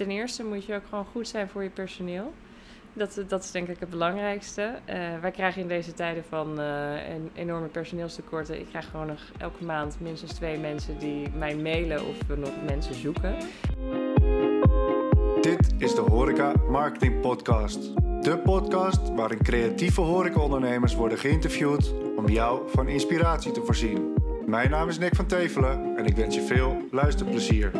ten eerste moet je ook gewoon goed zijn voor je personeel. Dat, dat is denk ik het belangrijkste. Eh, wij krijgen in deze tijden van eh, een enorme personeelstekorten. Ik krijg gewoon nog elke maand minstens twee mensen die mij mailen of we nog mensen zoeken. Dit is de Horeca Marketing Podcast. De podcast waarin creatieve horecaondernemers worden geïnterviewd om jou van inspiratie te voorzien. Mijn naam is Nick van Tevelen en ik wens je veel luisterplezier.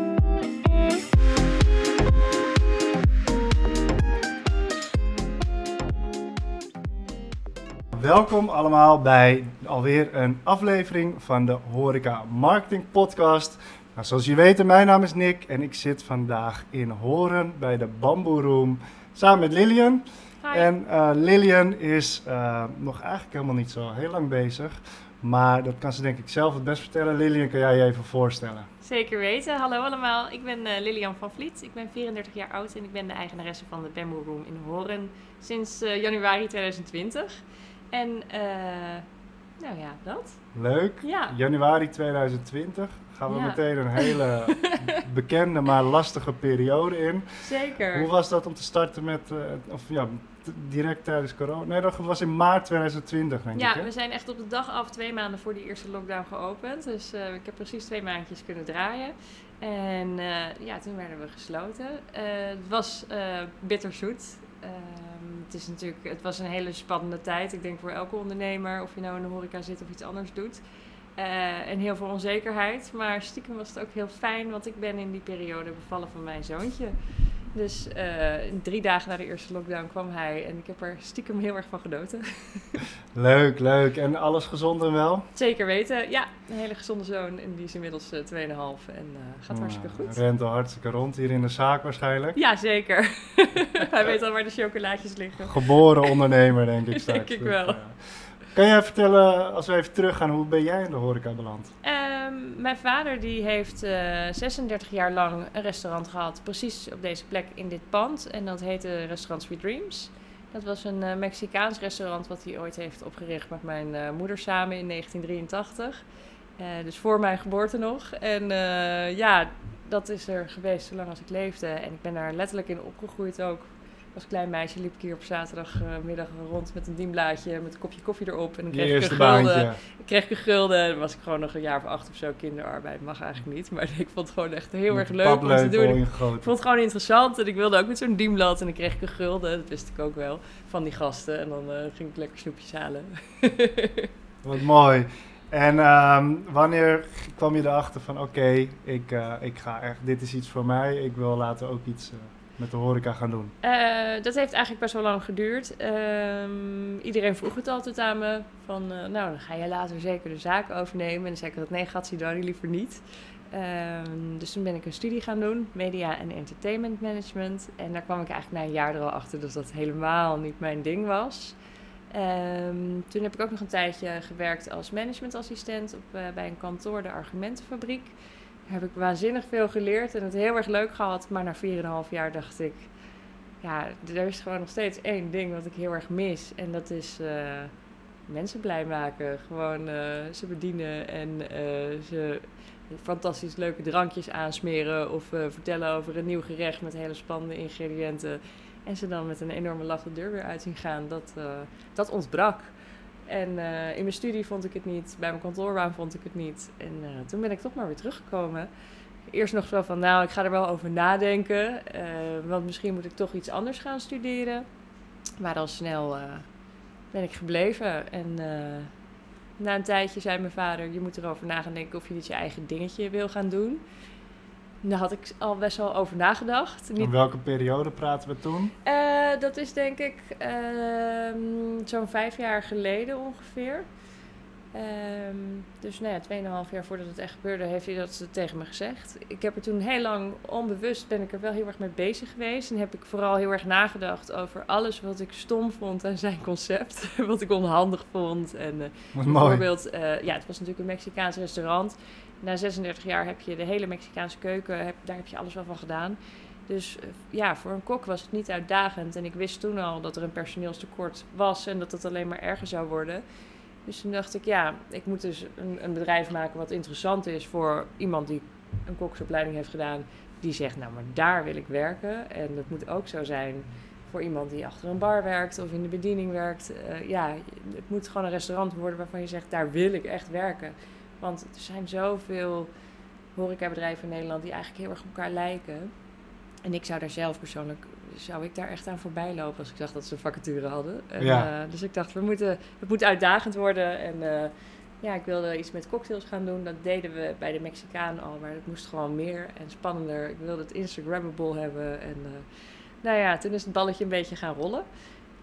Welkom allemaal bij alweer een aflevering van de Horeca Marketing Podcast. Nou, zoals jullie weten, mijn naam is Nick en ik zit vandaag in Horen bij de Bamboe Room samen met Lilian. Hi. En eh, Lilian is eh, nog eigenlijk helemaal niet zo heel lang bezig. Maar dat kan ze denk ik zelf het best vertellen. Lilian, kan jij je even voorstellen? Zeker weten. Hallo allemaal, ik ben eh, Lilian van Vliet. Ik ben 34 jaar oud en ik ben de eigenaresse van de Bamboo Room in Horen sinds januari 2020. En eh, nou ja, dat. Leuk. Ja. Januari 2020 gaan we Ja. meteen een hele bekende maar lastige periode in. Zeker. Hoe was dat om te starten met, eh, of ja, direct tijdens corona? Nee, dat was in maart 2020 denk ik. Ja, we zijn echt op de dag af twee maanden voor die eerste lockdown geopend. Dus eh, ik heb precies twee maandjes kunnen draaien. En ja, toen werden we gesloten. Het was bitterzoet. Ehm, het, is natuurlijk, het was een hele spannende tijd. Ik denk voor elke ondernemer, of je nou in de horeca zit of iets anders doet. Eh, en heel veel onzekerheid. Maar stiekem was het ook heel fijn, want ik ben in die periode bevallen van mijn zoontje. Dus eh, drie dagen na de eerste lockdown kwam hij en ik heb er stiekem heel erg van genoten. Leuk, leuk. En alles gezond en wel? Zeker weten. Ja, een hele gezonde zoon. En die is inmiddels eh, 2,5 en eh, gaat hartstikke Nou, goed. Rent al hartstikke rond hier in de zaak waarschijnlijk. Ja, zeker. Hij weet al waar de chocolaatjes liggen. Geboren ondernemer denk ik straks. Denk ik wel. ja. Kan jij vertellen, als we even teruggaan, hoe ben jij in de horeca beland? Mijn vader die heeft eh 36 jaar lang een restaurant gehad. Precies op deze plek in dit pand. En dat heette Restaurant Sweet Dreams. Dat was een eh, Mexicaans restaurant wat hij ooit heeft opgericht met mijn eh, moeder samen in 1983. Eh, dus voor mijn geboorte nog. En eh, ja, dat is er geweest zolang als ik leefde. En ik ben daar letterlijk in opgegroeid ook. Als klein meisje liep ik hier op zaterdagmiddag rond met een dienblaadje, met een kopje koffie erop. En dan kreeg ik een gulden. baantje. Ik kreeg een gulden. Dan was ik gewoon nog een jaar of acht of zo kinderarbeid. Mag eigenlijk niet. Maar ik vond het gewoon echt heel Met erg leuk om te doen. Ik vond het gewoon interessant. En ik wilde ook met zo'n dienblad. En dan kreeg ik een gulden. Dat wist ik ook wel. Van die gasten. En dan eh, ging ik lekker snoepjes halen. Wat mooi. En ehm, wanneer kwam je erachter van oké, ik, eh, ik ga echt, dit is iets voor mij. Ik wil later ook iets eh, met de horeca gaan doen. Eh, dat heeft eigenlijk best wel lang geduurd. Ehm, iedereen vroeg het altijd aan me. Van, eh, nou, dan ga je later zeker de zaak overnemen. En dan zei ik altijd, nee, Gatsidari, liever niet. Ehm, dus toen ben ik een studie gaan doen, media en entertainment management. En daar kwam ik eigenlijk na een jaar er al achter dat dat helemaal niet mijn ding was. Ehm, toen heb ik ook nog een tijdje gewerkt als managementassistent op, eh, bij een kantoor, de Argumentenfabriek. Heb ik waanzinnig veel geleerd en het heel erg leuk gehad. Maar na 4,5 jaar dacht ik, ja, er is gewoon nog steeds één ding wat ik heel erg mis. En dat is eh, mensen blij maken. Gewoon eh, ze bedienen en eh, ze fantastisch leuke drankjes aansmeren. Of vertellen over een nieuw gerecht met hele spannende ingrediënten. En ze dan met een enorme lach de deur weer uit zien gaan. Dat, dat ontbrak. En eh, in mijn studie vond ik het niet. Bij mijn kantoorbaan vond ik het niet. En eh, toen ben ik toch maar weer teruggekomen. Eerst nog zo van, nou, ik ga er wel over nadenken. eh, want misschien moet ik toch iets anders gaan studeren. Maar al snel ben ik gebleven. En na een tijdje zei mijn vader, je moet erover na gaan denken of je niet je eigen dingetje wil gaan doen. Daar had ik al best wel over nagedacht. Niet In welke periode praten we toen? eh, dat is denk ik ehm, zo'n vijf jaar geleden ongeveer. Ehm, dus nou ja, tweeënhalf jaar voordat het echt gebeurde, heeft hij dat tegen me gezegd. Ik heb er toen heel lang onbewust ben ik er wel heel erg mee bezig geweest. En heb ik vooral heel erg nagedacht over alles wat ik stom vond aan zijn concept. wat ik onhandig vond. En eh. Bijvoorbeeld, eh, ja, het was natuurlijk een Mexicaans restaurant. Na 36 jaar heb je de hele Mexicaanse keuken, heb, daar heb je alles wel van gedaan. Dus eh, ja, voor een kok was het niet uitdagend. En ik wist toen al dat er een personeelstekort was en dat het alleen maar erger zou worden. Dus toen dacht ik, ja, ik moet dus een, een bedrijf maken wat interessant is voor iemand die een koksopleiding heeft gedaan. die zegt, nou maar daar wil ik werken. En dat moet ook zo zijn voor iemand die achter een bar werkt of in de bediening werkt. Uh, ja, het moet gewoon een restaurant worden waarvan je zegt, daar wil ik echt werken. Want er zijn zoveel horecabedrijven in Nederland die eigenlijk heel erg op elkaar lijken. En ik zou daar zelf persoonlijk, zou ik daar echt aan voorbij lopen als ik zag dat ze een vacature hadden. En, Ja. eh, dus ik dacht, we moeten, het moet uitdagend worden. En eh, ja, ik wilde iets met cocktails gaan doen. Dat deden we bij de Mexicaan al, maar het moest gewoon meer en spannender. Ik wilde het Instagrammable hebben. En eh, nou ja, toen is het balletje een beetje gaan rollen.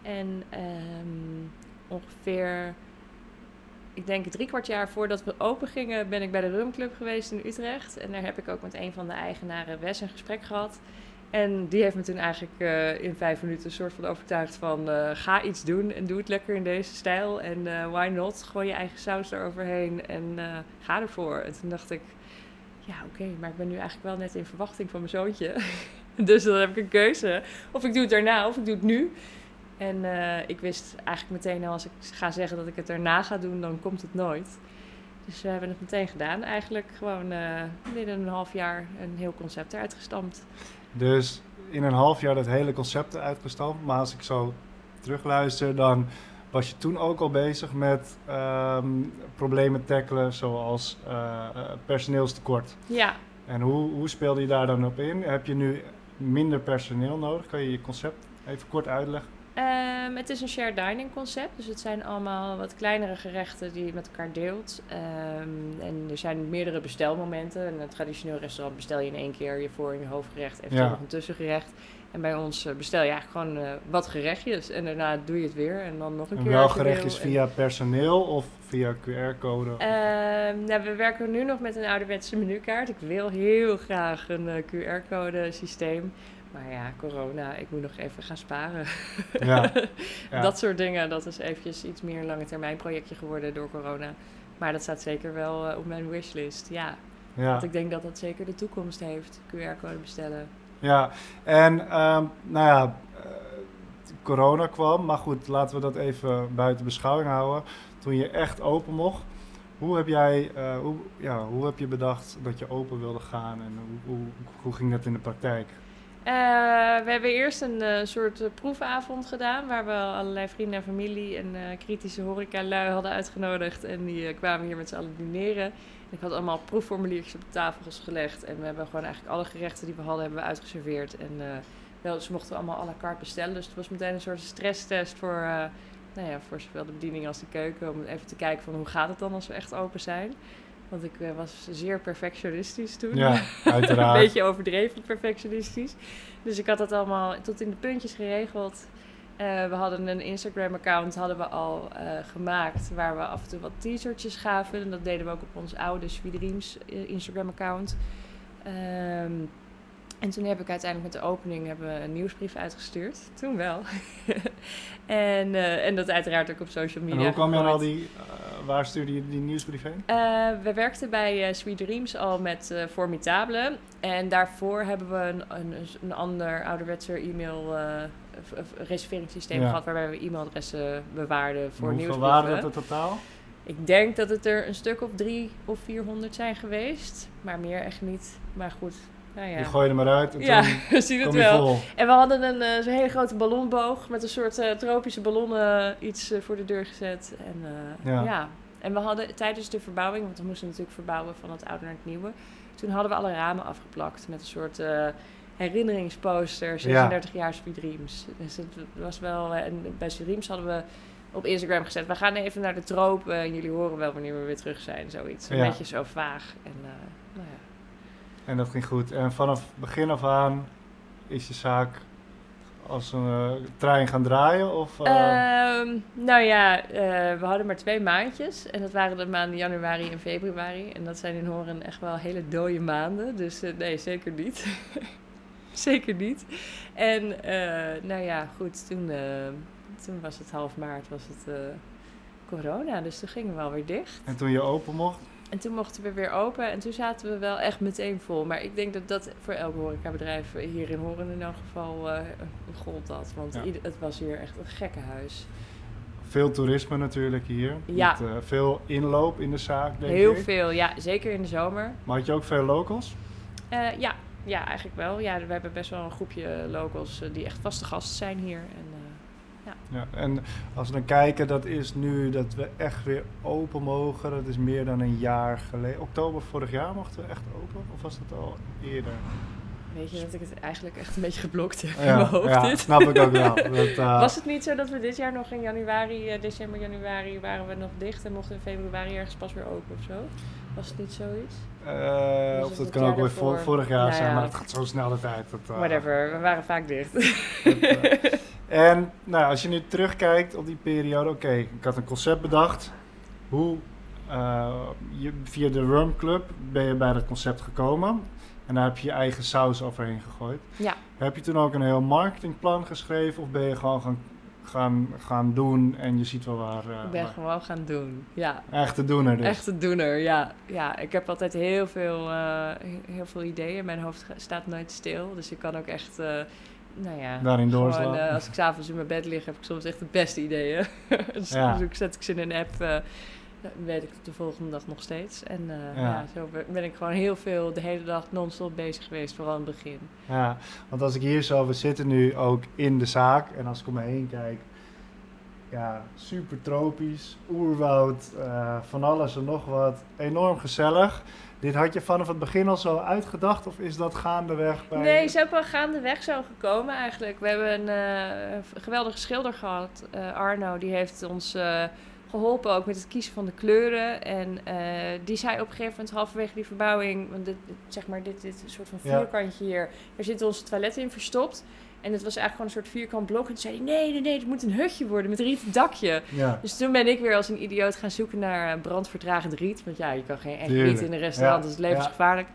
En ehm, ongeveer, ik denk drie kwart jaar voordat we open gingen, ben ik bij de Rumclub geweest in Utrecht. En daar heb ik ook met een van de eigenaren, Wes, een gesprek gehad. En die heeft me toen eigenlijk eh, in vijf minuten een soort van overtuigd van... eh, ga iets doen en doe het lekker in deze stijl. En eh, why not? Gooi je eigen saus eroverheen en ga ervoor. En toen dacht ik, ja oké, maar ik ben nu eigenlijk wel net in verwachting van mijn zoontje. dus dan heb ik een keuze. Of ik doe het daarna of ik doe het nu. En eh, ik wist eigenlijk meteen al, als ik ga zeggen dat ik het daarna ga doen, dan komt het nooit. Dus we hebben het meteen gedaan. Eigenlijk gewoon eh, binnen een half jaar een heel concept eruit gestampt. Dus in een half jaar dat hele concept uitgestampt. Maar als ik zo terugluister, dan was je toen ook al bezig met ehm, problemen tackelen, zoals eh, personeelstekort. Ja, En hoe, hoe speelde je daar dan op in? Heb je nu minder personeel nodig? Kan je je concept even kort uitleggen? Ehm, het is een shared dining concept, dus het zijn allemaal wat kleinere gerechten die je met elkaar deelt. Ehm, en er zijn meerdere bestelmomenten. In een traditioneel restaurant bestel je in één keer je voor- en je hoofdgerecht, eventueel Ja. nog een tussengerecht. En bij ons eh, bestel je eigenlijk gewoon eh, wat gerechtjes en daarna doe je het weer en dan nog een En keer. wel gerechtjes En- via personeel of via QR-code? Ehm, nou, we werken nu nog met een ouderwetse menukaart. Ik wil heel graag een eh, QR-code systeem. Maar ja, corona, ik moet nog even gaan sparen. Ja, ja. Dat soort dingen, dat is eventjes iets meer een lange termijn projectje geworden door corona. Maar dat staat zeker wel eh, op mijn wishlist, ja. ja. Want ik denk dat dat zeker de toekomst heeft, QR-code bestellen. Ja, en ehm, nou ja, eh, corona kwam, maar goed, laten we dat even buiten beschouwing houden. Toen je echt open mocht, hoe heb jij, eh, hoe, ja, hoe heb je bedacht dat je open wilde gaan en hoe, hoe, hoe ging dat in de praktijk? Eh, we hebben eerst een eh, soort eh, proefavond gedaan, waar we allerlei vrienden en familie en kritische horeca-lui hadden uitgenodigd. En die kwamen hier met z'n allen dineren. En ik had allemaal proefformuliertjes op de tafels gelegd. En we hebben gewoon eigenlijk alle gerechten die we hadden, hebben we uitgeserveerd. En wel, ze mochten allemaal à la carte bestellen. Dus het was meteen een soort stresstest voor, nou ja, voor zowel de bediening als de keuken. Om even te kijken van hoe gaat het dan als we echt open zijn. Want ik eh, was zeer perfectionistisch toen. Ja, een uiteraard. beetje overdreven perfectionistisch. Dus ik had dat allemaal tot in de puntjes geregeld. Eh, we hadden een Instagram-account hadden we al eh, gemaakt waar we af en toe wat teasertjes gaven. En dat deden we ook op ons oude Swiedriems eh, Instagram-account. Ehm, en toen heb ik uiteindelijk met de opening hebben we een nieuwsbrief uitgestuurd. Toen wel. en, en dat uiteraard ook op social En media. hoe kwam je aan al die, waar stuurde je die nieuwsbrief heen? Eh, we werkten bij eh, Sweet Dreams al met Formidable. En daarvoor hebben we een, een, een ander ouderwetse e-mail reserveringssysteem Ja. gehad waarbij we e-mailadressen bewaarden voor Hoeveel nieuwsbrieven. waren dat in totaal? Ik denk dat het er een stuk of drie of 400 zijn geweest. Maar meer echt niet. Maar goed, nou ja. Je gooide maar uit en ja, we zien het wel. vol. En we hadden een eh, zo'n hele grote ballonboog met een soort eh, tropische ballonnen iets eh, voor de deur gezet. En, Ja. ja. en we hadden tijdens de verbouwing, want we moesten natuurlijk verbouwen van het oude naar het nieuwe. Toen hadden we alle ramen afgeplakt met een soort eh, herinneringsposter, 36 jaar Speed Dreams. Dus het was wel, en bij Dreams hadden we op Instagram gezet, we gaan even naar de tropen en jullie horen wel wanneer we weer terug zijn, zoiets. Een Ja. beetje zo vaag. En, nou ja. En dat ging goed. En vanaf begin af aan is je zaak als een eh, trein gaan draaien? Of, eh, Ehm, nou ja, eh, we hadden maar twee maandjes. En dat waren de maanden januari en februari. En dat zijn in Horen echt wel hele dode maanden. Dus nee, zeker niet. zeker niet. En nou ja, goed, toen, toen was het half maart, was het corona. Dus toen gingen we alweer dicht. en toen je open mocht? En toen mochten we weer open en toen zaten we wel echt meteen vol. Maar ik denk dat dat voor elk horecabedrijf hier in Horen in elk geval eh gold dat. Want Ja. ieder- het was hier echt een gekke huis. Veel toerisme natuurlijk hier. Ja. Met, eh, veel inloop in de zaak, denk Heel ik. veel, ja. Zeker in de zomer. Maar had je ook veel locals? Eh, ja, ja, eigenlijk wel. Ja, we hebben best wel een groepje locals eh, die echt vaste gasten zijn hier. En, eh, Ja, en als we dan kijken, dat is nu dat we echt weer open mogen. Dat is meer dan een jaar geleden. Oktober vorig jaar mochten we echt open? Of was dat al eerder? weet je dat ik het eigenlijk echt een beetje geblokt heb in mijn hoofd. ja dit. snap ik ook wel. Dat, eh, Was het niet zo dat we dit jaar nog in januari, eh, december, januari waren we nog dicht en mochten in februari ergens pas weer open of zo? Was het niet zoiets? Was of het dat het kan ook weer vor- daarvoor? vorig jaar Nou zijn, ja. maar dat gaat zo snel de tijd. Dat, Whatever, we waren vaak dicht. dat, en nou, als je nu terugkijkt op die periode, oké, ik had een concept bedacht. Hoe eh, je, via de Rum Club ben je bij dat concept gekomen. En daar heb je je eigen saus overheen gegooid. Ja. Heb je toen ook een heel marketingplan geschreven of ben je gewoon gaan, gaan, gaan doen en je ziet wel waar... eh, ik ben waar- gewoon gaan doen, ja. Echt te doen er dus. Echt een doener, ja. ja. Ik heb altijd heel veel, eh, heel veel ideeën. Mijn hoofd staat nooit stil. Dus ik kan ook echt, nou ja... Daarin doorslaan. eh, als ik s'avonds in mijn bed lig, heb ik soms echt de beste ideeën. dus Ja. dan zet ik ze in een app, dan weet ik het de volgende dag nog steeds. En eh, Ja. ja. zo ben- ik gewoon heel veel de hele dag non-stop bezig geweest, vooral in het begin. Ja, want als ik hier zo, we zitten nu ook in de zaak en als ik om me heen kijk, ja, super tropisch, oerwoud, van alles en nog wat, enorm gezellig. Dit had je vanaf het begin al zo uitgedacht of is dat gaandeweg bij... Nee, is ook wel gaandeweg zo gekomen eigenlijk. We hebben een eh, geweldige schilder gehad, eh, Arno. Die heeft ons eh, geholpen ook met het kiezen van de kleuren. En die zei op een gegeven moment halverwege die verbouwing... Want dit, zeg maar, dit, dit soort van Ja. vierkantje hier... Daar zitten onze toiletten in verstopt. En het was eigenlijk gewoon een soort vierkant blok. En toen zei hij, nee, nee, nee, het moet een hutje worden met rieten dakje. Ja, Dus toen ben ik weer als een idioot gaan zoeken naar eh, brandvertragend riet. Want ja, je kan geen echt riet in een restaurant, Ja, dat is levensgevaarlijk.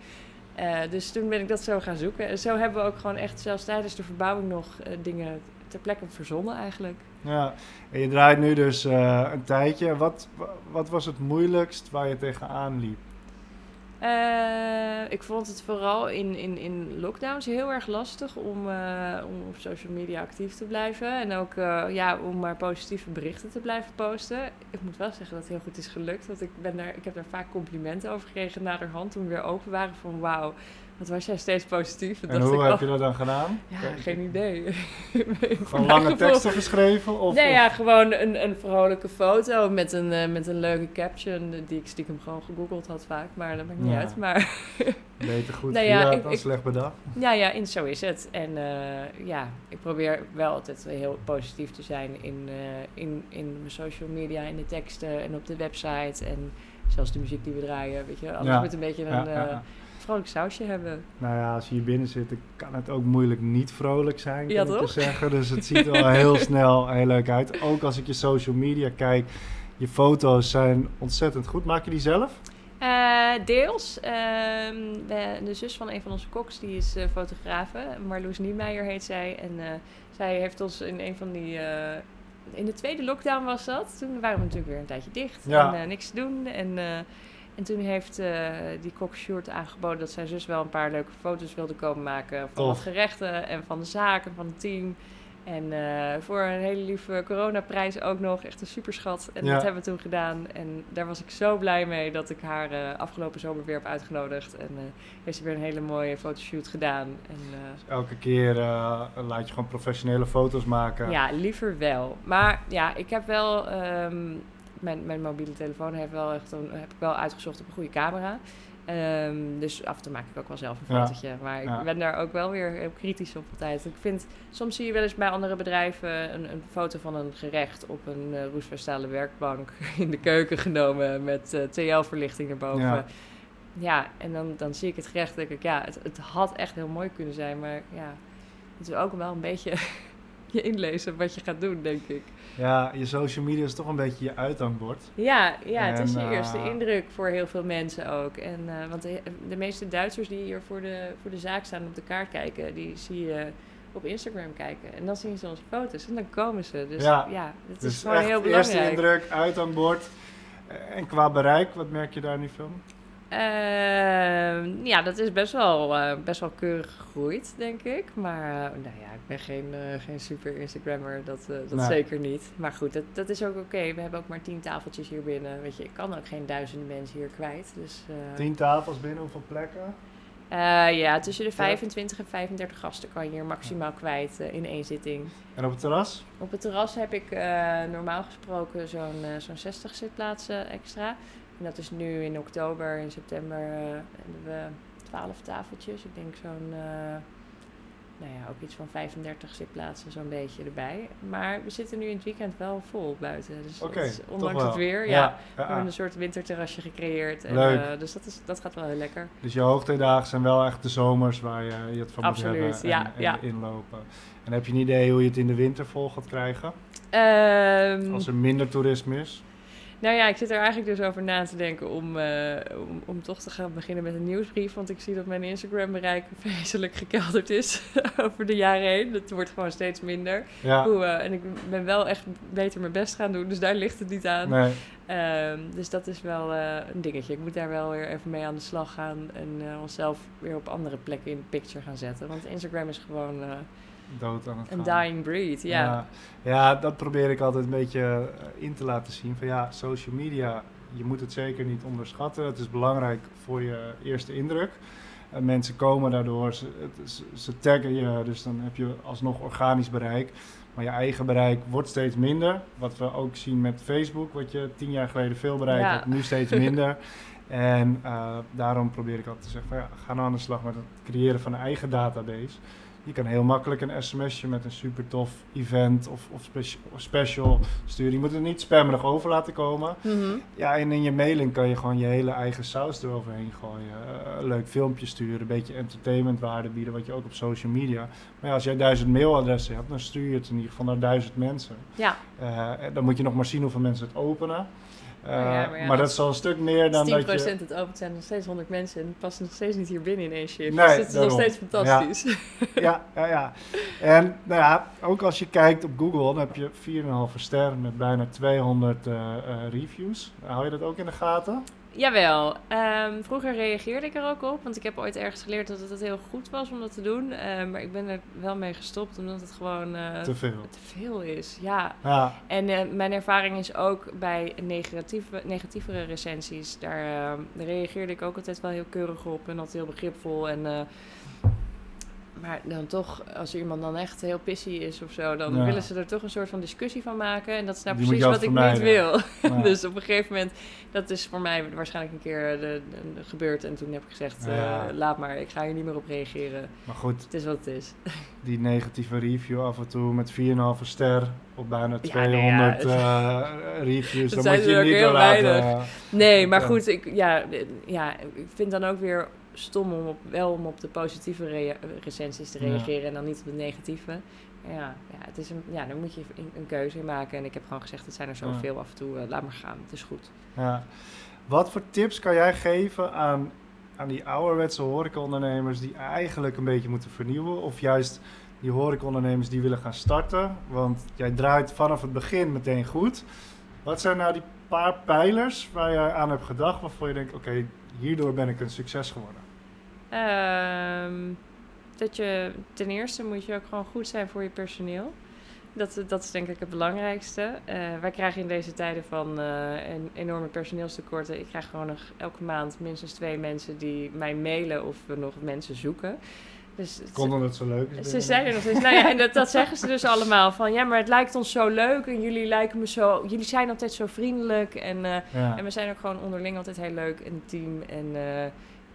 Eh, dus toen ben ik dat zo gaan zoeken. En zo hebben we ook gewoon echt zelfs tijdens de verbouwing nog eh, dingen ter plekke verzonnen eigenlijk. ja. En je draait nu dus een tijdje. Wat, wa- wat was het moeilijkst waar je tegenaan liep? Eh, ik vond het vooral in, in, in lockdowns heel erg lastig om, eh, om op social media actief te blijven. En ook eh, ja, om maar positieve berichten te blijven posten. Ik moet wel zeggen dat het heel goed is gelukt. Want ik, ben daar, ik heb daar vaak complimenten over gekregen naderhand toen we weer open waren. Van wauw, wat was jij steeds positief. En hoe ik, heb oh, je dat dan gedaan? Ja, geen idee. Gewoon lange gevoel- teksten geschreven? Of, nee, of- ja, gewoon een, een vrolijke foto met een, eh, met een leuke caption. eh, Die ik stiekem gewoon gegoogeld had vaak, maar dat maakt niet Ja. uit. Maar Beter goed Nou ja, ik- dan ik- slecht bedacht? ja, ja, en zo is het. En eh, ja, ik probeer wel altijd heel positief te zijn in, in, in mijn social media, in de teksten en op de website. En zelfs de muziek die we draaien, weet je. Alles Ja. moet een beetje een ja. Vrolijk sausje hebben. Nou ja, als je hier binnen zit, kan het ook moeilijk niet vrolijk zijn, kan Ja, ik je toch? zeggen. Dus het ziet er wel heel snel heel leuk uit. Ook als ik je social media kijk, je foto's zijn ontzettend goed. Maak je die zelf? Eh, deels. Ehm, de, de zus van een van onze koks, die is eh fotografe. Marloes Niemeyer heet zij. En eh, zij heeft ons in een van die... in de tweede lockdown was dat. Toen waren we natuurlijk weer een tijdje dicht. Ja. En niks te doen. En, en toen heeft eh, die kok Sjoerd aangeboden dat zijn zus wel een paar leuke foto's wilde komen maken. Van Tof. wat gerechten en van de zaak en van het team. En eh, voor een hele lieve coronaprijs ook nog. Echt een superschat. En Ja. dat hebben we toen gedaan. En daar was ik zo blij mee dat ik haar eh, afgelopen zomer weer heb uitgenodigd. En heeft ze weer een hele mooie fotoshoot gedaan. En, eh, Elke keer laat je gewoon professionele foto's maken. ja, liever wel. Maar ja, ik heb wel... ehm, mijn, mijn mobiele telefoon heeft wel echt een, heb ik wel uitgezocht op een goede camera. Ehm, dus af en toe maak ik ook wel zelf een Ja. fotootje. Maar ik Ja. ben daar ook wel weer kritisch op altijd. Ik vind, soms zie je wel eens bij andere bedrijven een, een foto van een gerecht op een uh, roestvastale werkbank in de keuken genomen met eh TL-verlichting erboven. Ja. Ja. en dan, dan zie ik het gerecht denk ik, ja, het, het had echt heel mooi kunnen zijn. Maar ja, het is ook wel een beetje je inlezen wat je gaat doen, denk ik. Ja, je social media is toch een beetje je uithangbord. Ja, ja het is je eh, eerste indruk voor heel veel mensen ook. En, eh, want de, de meeste Duitsers die hier voor de, voor de zaak staan op de kaart kijken, die zie je op Instagram kijken. En dan zien ze onze foto's en dan komen ze. Dus Ja. ja, het is Dus gewoon heel eerste belangrijk. indruk, uithangbord. Eh, En qua bereik, wat merk je daar nu van? Ehm, ja, dat is best wel, eh, best wel keurig gegroeid, denk ik. Maar eh, nou ja, ik ben geen, eh, geen super Instagrammer, dat, dat Nee. zeker niet. Maar goed, dat, dat is ook oké. We hebben ook maar tien tafeltjes hier binnen. Weet je, ik kan ook geen duizenden mensen hier kwijt. Dus, Tien tafels binnen, hoeveel plekken? Ja, tussen de 25 en 35 gasten kan je hier maximaal kwijt in één zitting. En op het terras? Op het terras heb ik normaal gesproken zo'n zo'n 60 zitplaatsen extra. En dat is nu in oktober, in september eh, hebben we 12 tafeltjes. Ik denk zo'n, eh, nou ja, ook iets van 35 zitplaatsen zo'n beetje erbij. Maar we zitten nu in het weekend wel vol buiten. Dus is, ondanks het weer, ja. Ja, We hebben een soort winterterrasje gecreëerd. En, Leuk. eh, dus dat, is, dat gaat wel heel lekker. Dus je hoogtijdagen zijn wel echt de zomers waar je, je het van Absoluut, moet hebben en, ja, en ja. inlopen. En heb je een idee hoe je het in de winter vol gaat krijgen? Ehm, Als er minder toerisme is? Nou ja, ik zit er eigenlijk dus over na te denken om, eh, om, om toch te gaan beginnen met een nieuwsbrief. Want ik zie dat mijn Instagram-bereik vreselijk gekelderd is over de jaren heen. Het wordt gewoon steeds minder. Ja, Hoe, eh, en ik ben wel echt beter mijn best gaan doen, dus daar ligt het niet aan. nee. Ehm, dus dat is wel eh, een dingetje. Ik moet daar wel weer even mee aan de slag gaan en onszelf weer op andere plekken in de picture gaan zetten. Want Instagram is gewoon dood aan het een dying breed. Ja. Ja. ja, dat probeer ik altijd een beetje eh, in te laten zien. Van ja, social media, je moet het zeker niet onderschatten. Het is belangrijk voor je eerste indruk. En mensen komen daardoor, ze, het- ze, ze taggen je, dus dan heb je alsnog organisch bereik. Maar je eigen bereik wordt steeds minder. Wat we ook zien met Facebook, wat je tien jaar geleden veel bereik Ja. had, nu steeds minder. En eh, daarom probeer ik altijd te zeggen van ja, ga nou aan de slag met het creëren van een eigen database. Je kan heel makkelijk een sms'je met een super tof event of, of speci- of special sturen. Je moet het niet spammerig over laten komen. Mhm. Ja, en in je mailing kan je gewoon je hele eigen saus eroverheen gooien. Eh, leuk filmpje sturen, een beetje entertainmentwaarde bieden, wat je ook op social media. Maar ja, als jij duizend mailadressen hebt, dan stuur je het in ieder geval naar duizend mensen. ja. Eh, dan moet je nog maar zien hoeveel mensen het openen. Eh, ja, maar ja, dat dat is al een stuk meer dan Als 10% dat je... het opent zijn nog steeds 100 mensen en het past nog steeds niet hier binnen in één shift. Nee, dus het is nog steeds fantastisch. ja, ja, ja. En nou ja, ook als je kijkt op Google, dan heb je 4,5 ster met bijna 200 eh, eh, reviews. Hou je dat ook in de gaten? Jawel. Ehm, vroeger reageerde ik er ook op, want ik heb ooit ergens geleerd dat het heel goed was om dat te doen. Eh, maar ik ben er wel mee gestopt, omdat het gewoon eh, Te veel. te veel is. Ja. Ja, En eh, mijn ervaring is ook bij negatieve, negatievere recensies. Daar, daar reageerde ik ook altijd wel heel keurig op en altijd heel begripvol. En, eh, maar dan toch, als iemand dan echt heel pissy is of zo, dan Ja. willen ze er toch een soort van discussie van maken. En dat is nou Die precies wat ik niet wil. Ja. dus op een gegeven moment, dat is voor mij waarschijnlijk een keer de, de- gebeurd. En toen heb ik gezegd, eh, laat maar, ik ga hier niet meer op reageren. Maar goed, Het is wat het is. die negatieve review af en toe met 4,5 ster op bijna Ja, 200 nee, eh, reviews. Dat dan zijn moet je ook niet heel laten. weinig. Nee, maar goed, ik, ja, eh, ja, ik vind dan ook weer stom om op, wel om op de positieve rea- recensies te Ja. reageren en dan niet op de negatieve. Ja, ja, het is een, ja, daar moet je een, een keuze in maken. En ik heb gewoon gezegd, het zijn er zoveel af en toe, eh, laat maar gaan, het is goed. Ja. Wat voor tips kan jij geven aan, aan die ouderwetse horecaondernemers die eigenlijk een beetje moeten vernieuwen? Of juist die horecaondernemers die willen gaan starten? Want jij draait vanaf het begin meteen goed. Wat zijn nou die paar pijlers waar je aan hebt gedacht waarvoor je denkt, oké, hierdoor ben ik een succes geworden? Ehm, dat je, ten eerste moet je ook gewoon goed zijn voor je personeel. Dat, dat is denk ik het belangrijkste. Eh, wij krijgen in deze tijden van eh, een enorme personeelstekorten. Ik krijg gewoon nog elke maand minstens twee mensen die mij mailen of we nog mensen zoeken. Dus het- Konden het zo leuk is? ze binnen? zeiden nog steeds, nou ja, en dat, dat zeggen ze dus allemaal van, ja, maar het lijkt ons zo leuk en jullie lijken me zo, jullie zijn altijd zo vriendelijk en, eh, Ja. en we zijn ook gewoon onderling altijd heel leuk een team en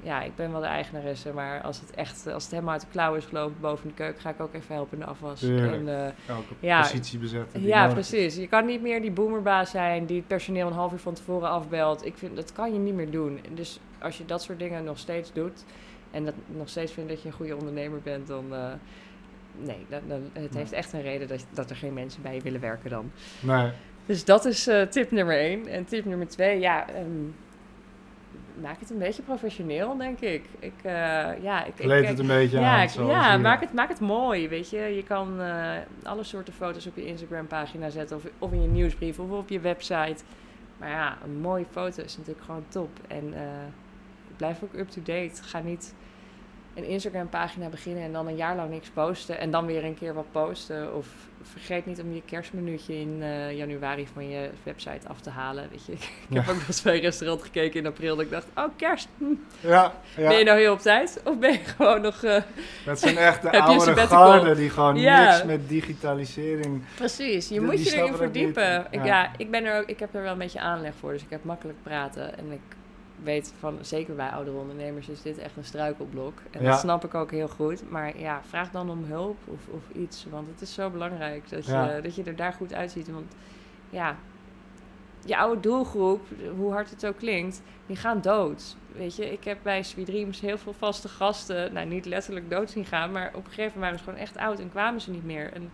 ja, ik ben wel de eigenaresse, maar als het echt, als het helemaal uit de klauw is gelopen boven de keuken, ga ik ook even helpen in de afwas. En, eh, Elke Ja. positie bezetten. ja, precies. Je kan niet meer die boomerbaas zijn die het personeel een half uur van tevoren afbelt. Ik vind, dat kan je niet meer doen. Dus als je dat soort dingen nog steeds doet en dat nog steeds vindt dat je een goede ondernemer bent, dan... eh, nee, het heeft echt een reden dat, dat er geen mensen bij je willen werken dan. Nee. Dus dat is eh, tip nummer één. En tip nummer twee, ja, ehm, maak het een beetje professioneel, denk ik. Ik, eh, ja, ik, ik, Kleed het een beetje ja, aan. ik- ja hier. maak, het, maak het mooi, weet je. Je kan eh, alle soorten foto's op je Instagram-pagina zetten... Of, of in je nieuwsbrief of op je website. Maar ja, een mooie foto is natuurlijk gewoon top. En eh, blijf ook up-to-date. Ga niet een Instagram pagina beginnen en dan een jaar lang niks posten en dan weer een keer wat posten. Of vergeet niet om je kerstminuutje in eh, januari van je website af te halen. Weet je, ik Ja. heb ook eens bij een restaurant gekeken in april dat ik dacht, oh kerst, Ja, ja. ben je nou heel op tijd? Of ben je gewoon nog... eh, dat zijn echt de sabbatical? garden die gewoon Ja. niks met digitalisering... Precies, je Die- moet je erin verdiepen. Ik, ja, ik, ben er ook, ik heb er wel een beetje aanleg voor, dus ik heb makkelijk praten. En ik weet van, zeker bij oudere ondernemers is dit echt een struikelblok. En Ja. dat snap ik ook heel goed. Maar ja, vraag dan om hulp of, of iets, want het is zo belangrijk dat je, dat je er daar goed uitziet. Want ja, je oude doelgroep, hoe hard het ook klinkt, die gaan dood. Weet je, ik heb bij Sweet Dreams heel veel vaste gasten, nou niet letterlijk dood zien gaan, maar op een gegeven moment waren ze gewoon echt oud en kwamen ze niet meer. En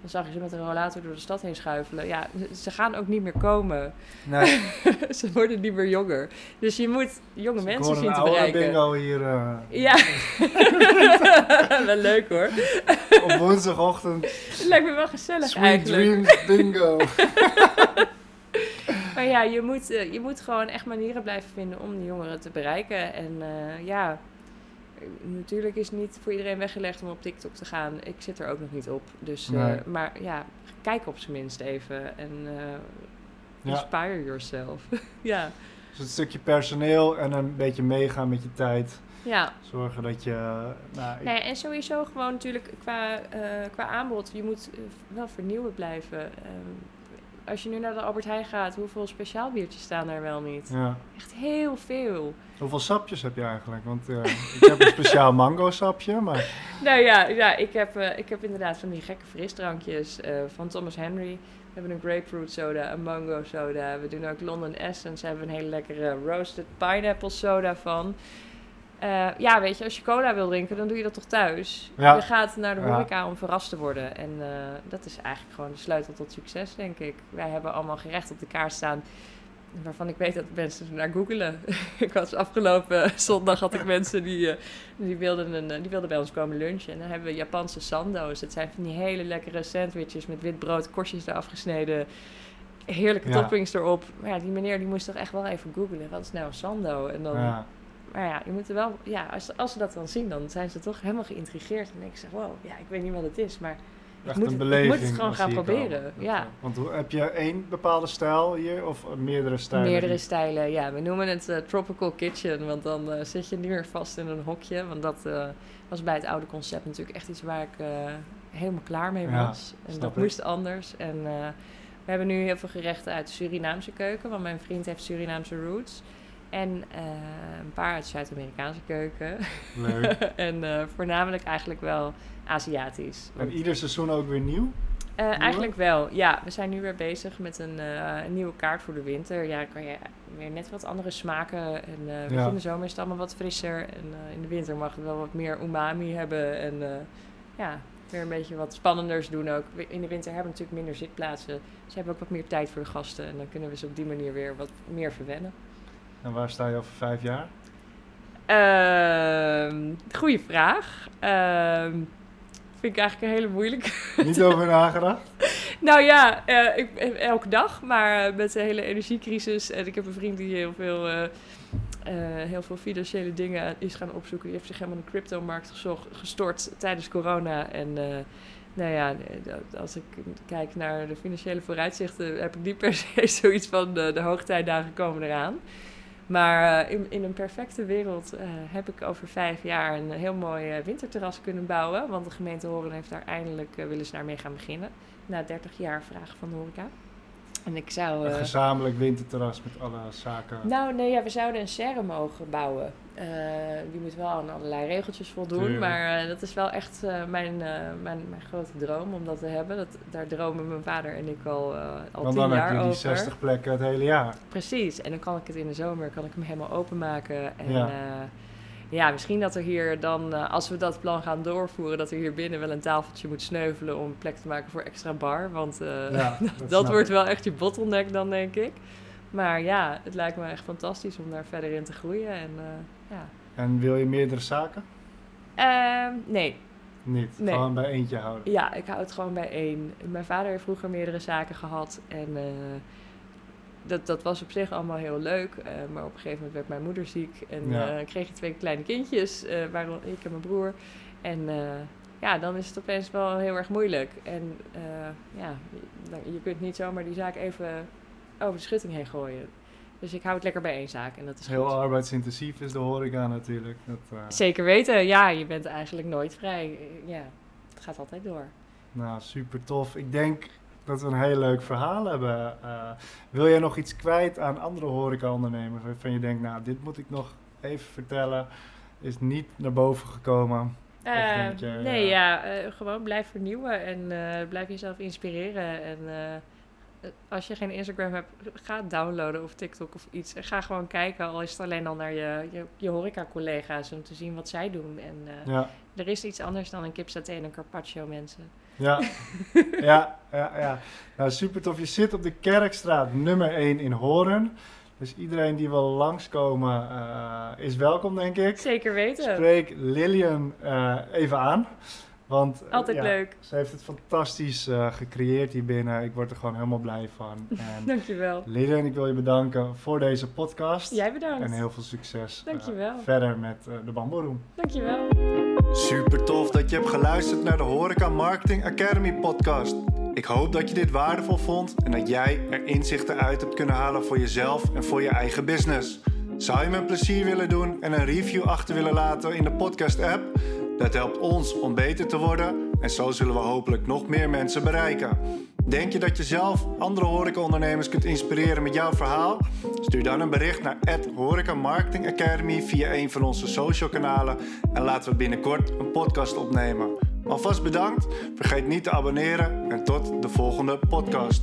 dan zag je ze met een rollator door de stad heen schuifelen. Ja, ze- gaan ook niet meer komen. Nee, ze worden niet meer jonger. Dus je moet jonge ik mensen zien te bereiken. bingo hier eh, Ja, wel leuk hoor. op woensdagochtend. Lijkt me wel gezellig Sweet eigenlijk. Dreams bingo. Maar ja, je moet, eh, je moet gewoon echt manieren blijven vinden om de jongeren te bereiken. En eh, ja, natuurlijk is het niet voor iedereen weggelegd om op TikTok te gaan. Ik zit er ook nog niet op. Dus, eh. Maar ja, kijk op zijn minst even en eh, Ja. inspire yourself. ja. Dus een stukje personeel en een beetje meegaan met je tijd. ja. Zorgen dat je... Nou, ik- Nee, en sowieso gewoon natuurlijk qua, eh, qua aanbod. Je moet wel vernieuwen blijven. Ehm, als je nu naar de Albert Heijn gaat, hoeveel speciaal biertjes staan er wel niet? ja. Echt heel veel. Hoeveel sapjes heb je eigenlijk? Want eh, ik heb een speciaal mango sapje, maar... Nou ja, ja ik, heb, eh, ik heb inderdaad van die gekke frisdrankjes eh, van Thomas Henry. We hebben een grapefruit soda, een mango soda. We doen ook London Essence. Daar hebben we een hele lekkere roasted pineapple soda van. Eh, ja, weet je, als je cola wil drinken, dan doe je dat toch thuis? Ja. Je gaat naar de Ja. horeca om verrast te worden. En eh, dat is eigenlijk gewoon de sleutel tot succes, denk ik. Wij hebben allemaal gerecht op de kaart staan waarvan ik weet dat mensen naar googelen. ik was afgelopen zondag had ik mensen die, eh, die, wilden een, die wilden bij ons komen lunchen. En dan hebben we Japanse sando's. Het zijn van die hele lekkere sandwiches met wit brood, korstjes eraf gesneden. Heerlijke Ja. toppings erop. Maar ja, die meneer die moest toch echt wel even googelen. Wat is nou sando? En dan, Ja. Maar ja, je moet er wel... Ja, als, als ze dat dan zien, dan zijn ze toch helemaal geïntrigeerd. En dan denk ik, wow, ja, ik weet niet wat het is, maar... Echt moet het- ik beleving. moet het gewoon gaan proberen, ja. Want hoe- heb je één bepaalde stijl hier of meerdere stijlen? Meerdere stijlen, ja. We noemen het eh, Tropical Kitchen, want dan eh, zit je niet meer vast in een hokje. Want dat eh, was bij het oude concept natuurlijk echt iets waar ik helemaal klaar mee Ja, was. en dat ik. moest anders. En we hebben nu heel veel gerechten uit de Surinaamse keuken, want mijn vriend heeft Surinaamse roots. En eh, een paar uit Zuid-Amerikaanse keuken. Leuk. en eh, voornamelijk eigenlijk wel Aziatisch. En ieder seizoen ook weer nieuw? Eh, eigenlijk wel, ja. We zijn nu weer bezig met een, een nieuwe kaart voor de winter. Ja, dan kan je weer net wat andere smaken. En Ja. in de zomer is het allemaal wat frisser. En in de winter mag het wel wat meer umami hebben. En ja, weer een beetje wat spannenders doen ook. In de winter hebben we natuurlijk minder zitplaatsen. Dus hebben ook wat meer tijd voor de gasten. En dan kunnen we ze op die manier weer wat meer verwennen. En waar sta je over vijf jaar? Ehm goeie vraag. Ehm vind ik eigenlijk een hele moeilijke. Niet over nagedacht? Nou ja, eh, ik, elke dag, maar met de hele energiecrisis. En ik heb een vriend die heel veel, eh, eh, heel veel financiële dingen is gaan opzoeken. Die heeft zich helemaal in de cryptomarkt gezocht, gestort tijdens corona. En eh, nou ja, als ik kijk naar de financiële vooruitzichten, heb ik niet per se zoiets van de, de hoogtijdagen komen eraan. Maar eh, in, in een perfecte wereld eh, heb ik over vijf jaar een heel mooi eh, winterterras kunnen bouwen. Want de gemeente Horen heeft daar eindelijk, willen ze daarmee gaan beginnen. Na 30 jaar vraag van de horeca. En ik zou... Een eh, gezamenlijk winterterras met alle zaken. nou, nee, ja, we zouden een serre mogen bouwen. Eh, die moet wel aan allerlei regeltjes voldoen. Tuurlijk. Maar eh, dat is wel echt mijn, mijn, mijn grote droom om dat te hebben. Dat, daar dromen mijn vader en ik al, al Want tien dan heb jaar je die over. 60 plekken het hele jaar. Precies. En dan kan ik het in de zomer kan ik hem helemaal openmaken. En Ja. Ja. misschien dat er hier dan, eh, als we dat plan gaan doorvoeren, dat er hier binnen wel een tafeltje moet sneuvelen om plek te maken voor extra bar. Want eh, Ja, dat, wordt wel echt je bottleneck dan, denk ik. Maar ja, het lijkt me echt fantastisch om daar verder in te groeien. En, eh, ja. En wil je meerdere zaken? Ehm, nee, Niet. Nee. Gewoon bij eentje houden. ja, ik hou het gewoon bij één. Mijn vader heeft vroeger meerdere zaken gehad. En dat, dat was op zich allemaal heel leuk. eh, maar op een gegeven moment werd mijn moeder ziek. En Ja. eh, kreeg je twee kleine kindjes, eh waarom ik en mijn broer. En ja, dan is het opeens wel heel erg moeilijk. En ja, je, kunt niet zomaar die zaak even over de schutting heen gooien. Dus ik hou het lekker bij één zaak en dat is Heel goed. arbeidsintensief is de horeca natuurlijk. Dat, Zeker weten, ja, je bent eigenlijk nooit vrij. Ja, het gaat altijd door. Nou, super tof. Ik denk dat we een heel leuk verhaal hebben. Eh, wil jij nog iets kwijt aan andere horeca-ondernemers waarvan je denkt, nou, dit moet ik nog even vertellen, is niet naar boven gekomen? Eh, je, nee, ja. ja, eh, gewoon blijf vernieuwen en blijf jezelf inspireren. En als je geen Instagram hebt, ga downloaden of TikTok of iets. En ga gewoon kijken, al is het alleen al naar je, je, je horeca-collega's om te zien wat zij doen. En Ja, er is iets anders dan een kipsaté en een carpaccio, mensen. Ja, ja, ja, ja. Nou, super tof. Je zit op de Kerkstraat nummer 1 in Horen. Dus iedereen die wil langskomen eh, is welkom, denk ik. Zeker weten. Spreek Lilian eh, even aan. Want eh, Altijd ja, leuk. Ze heeft het fantastisch gecreëerd hier binnen. Ik word er gewoon helemaal blij van. En Dankjewel. Lilian, ik wil je bedanken voor deze podcast. Jij bedankt. En heel veel succes Dankjewel. verder met de Bamboeroem. Dankjewel. Super tof dat je hebt geluisterd naar de Horeca Marketing Academy podcast. Ik hoop dat je dit waardevol vond en dat jij er inzichten uit hebt kunnen halen voor jezelf en voor je eigen business. Zou je me een plezier willen doen en een review achter willen laten in de podcast app? Dat helpt ons om beter te worden en zo zullen we hopelijk nog meer mensen bereiken. Denk je dat je zelf andere horecaondernemers kunt inspireren met jouw verhaal? Stuur dan een bericht naar Horeca Marketing Academy via een van onze social kanalen en laten we binnenkort een podcast opnemen. Alvast bedankt, vergeet niet te abonneren en tot de volgende podcast.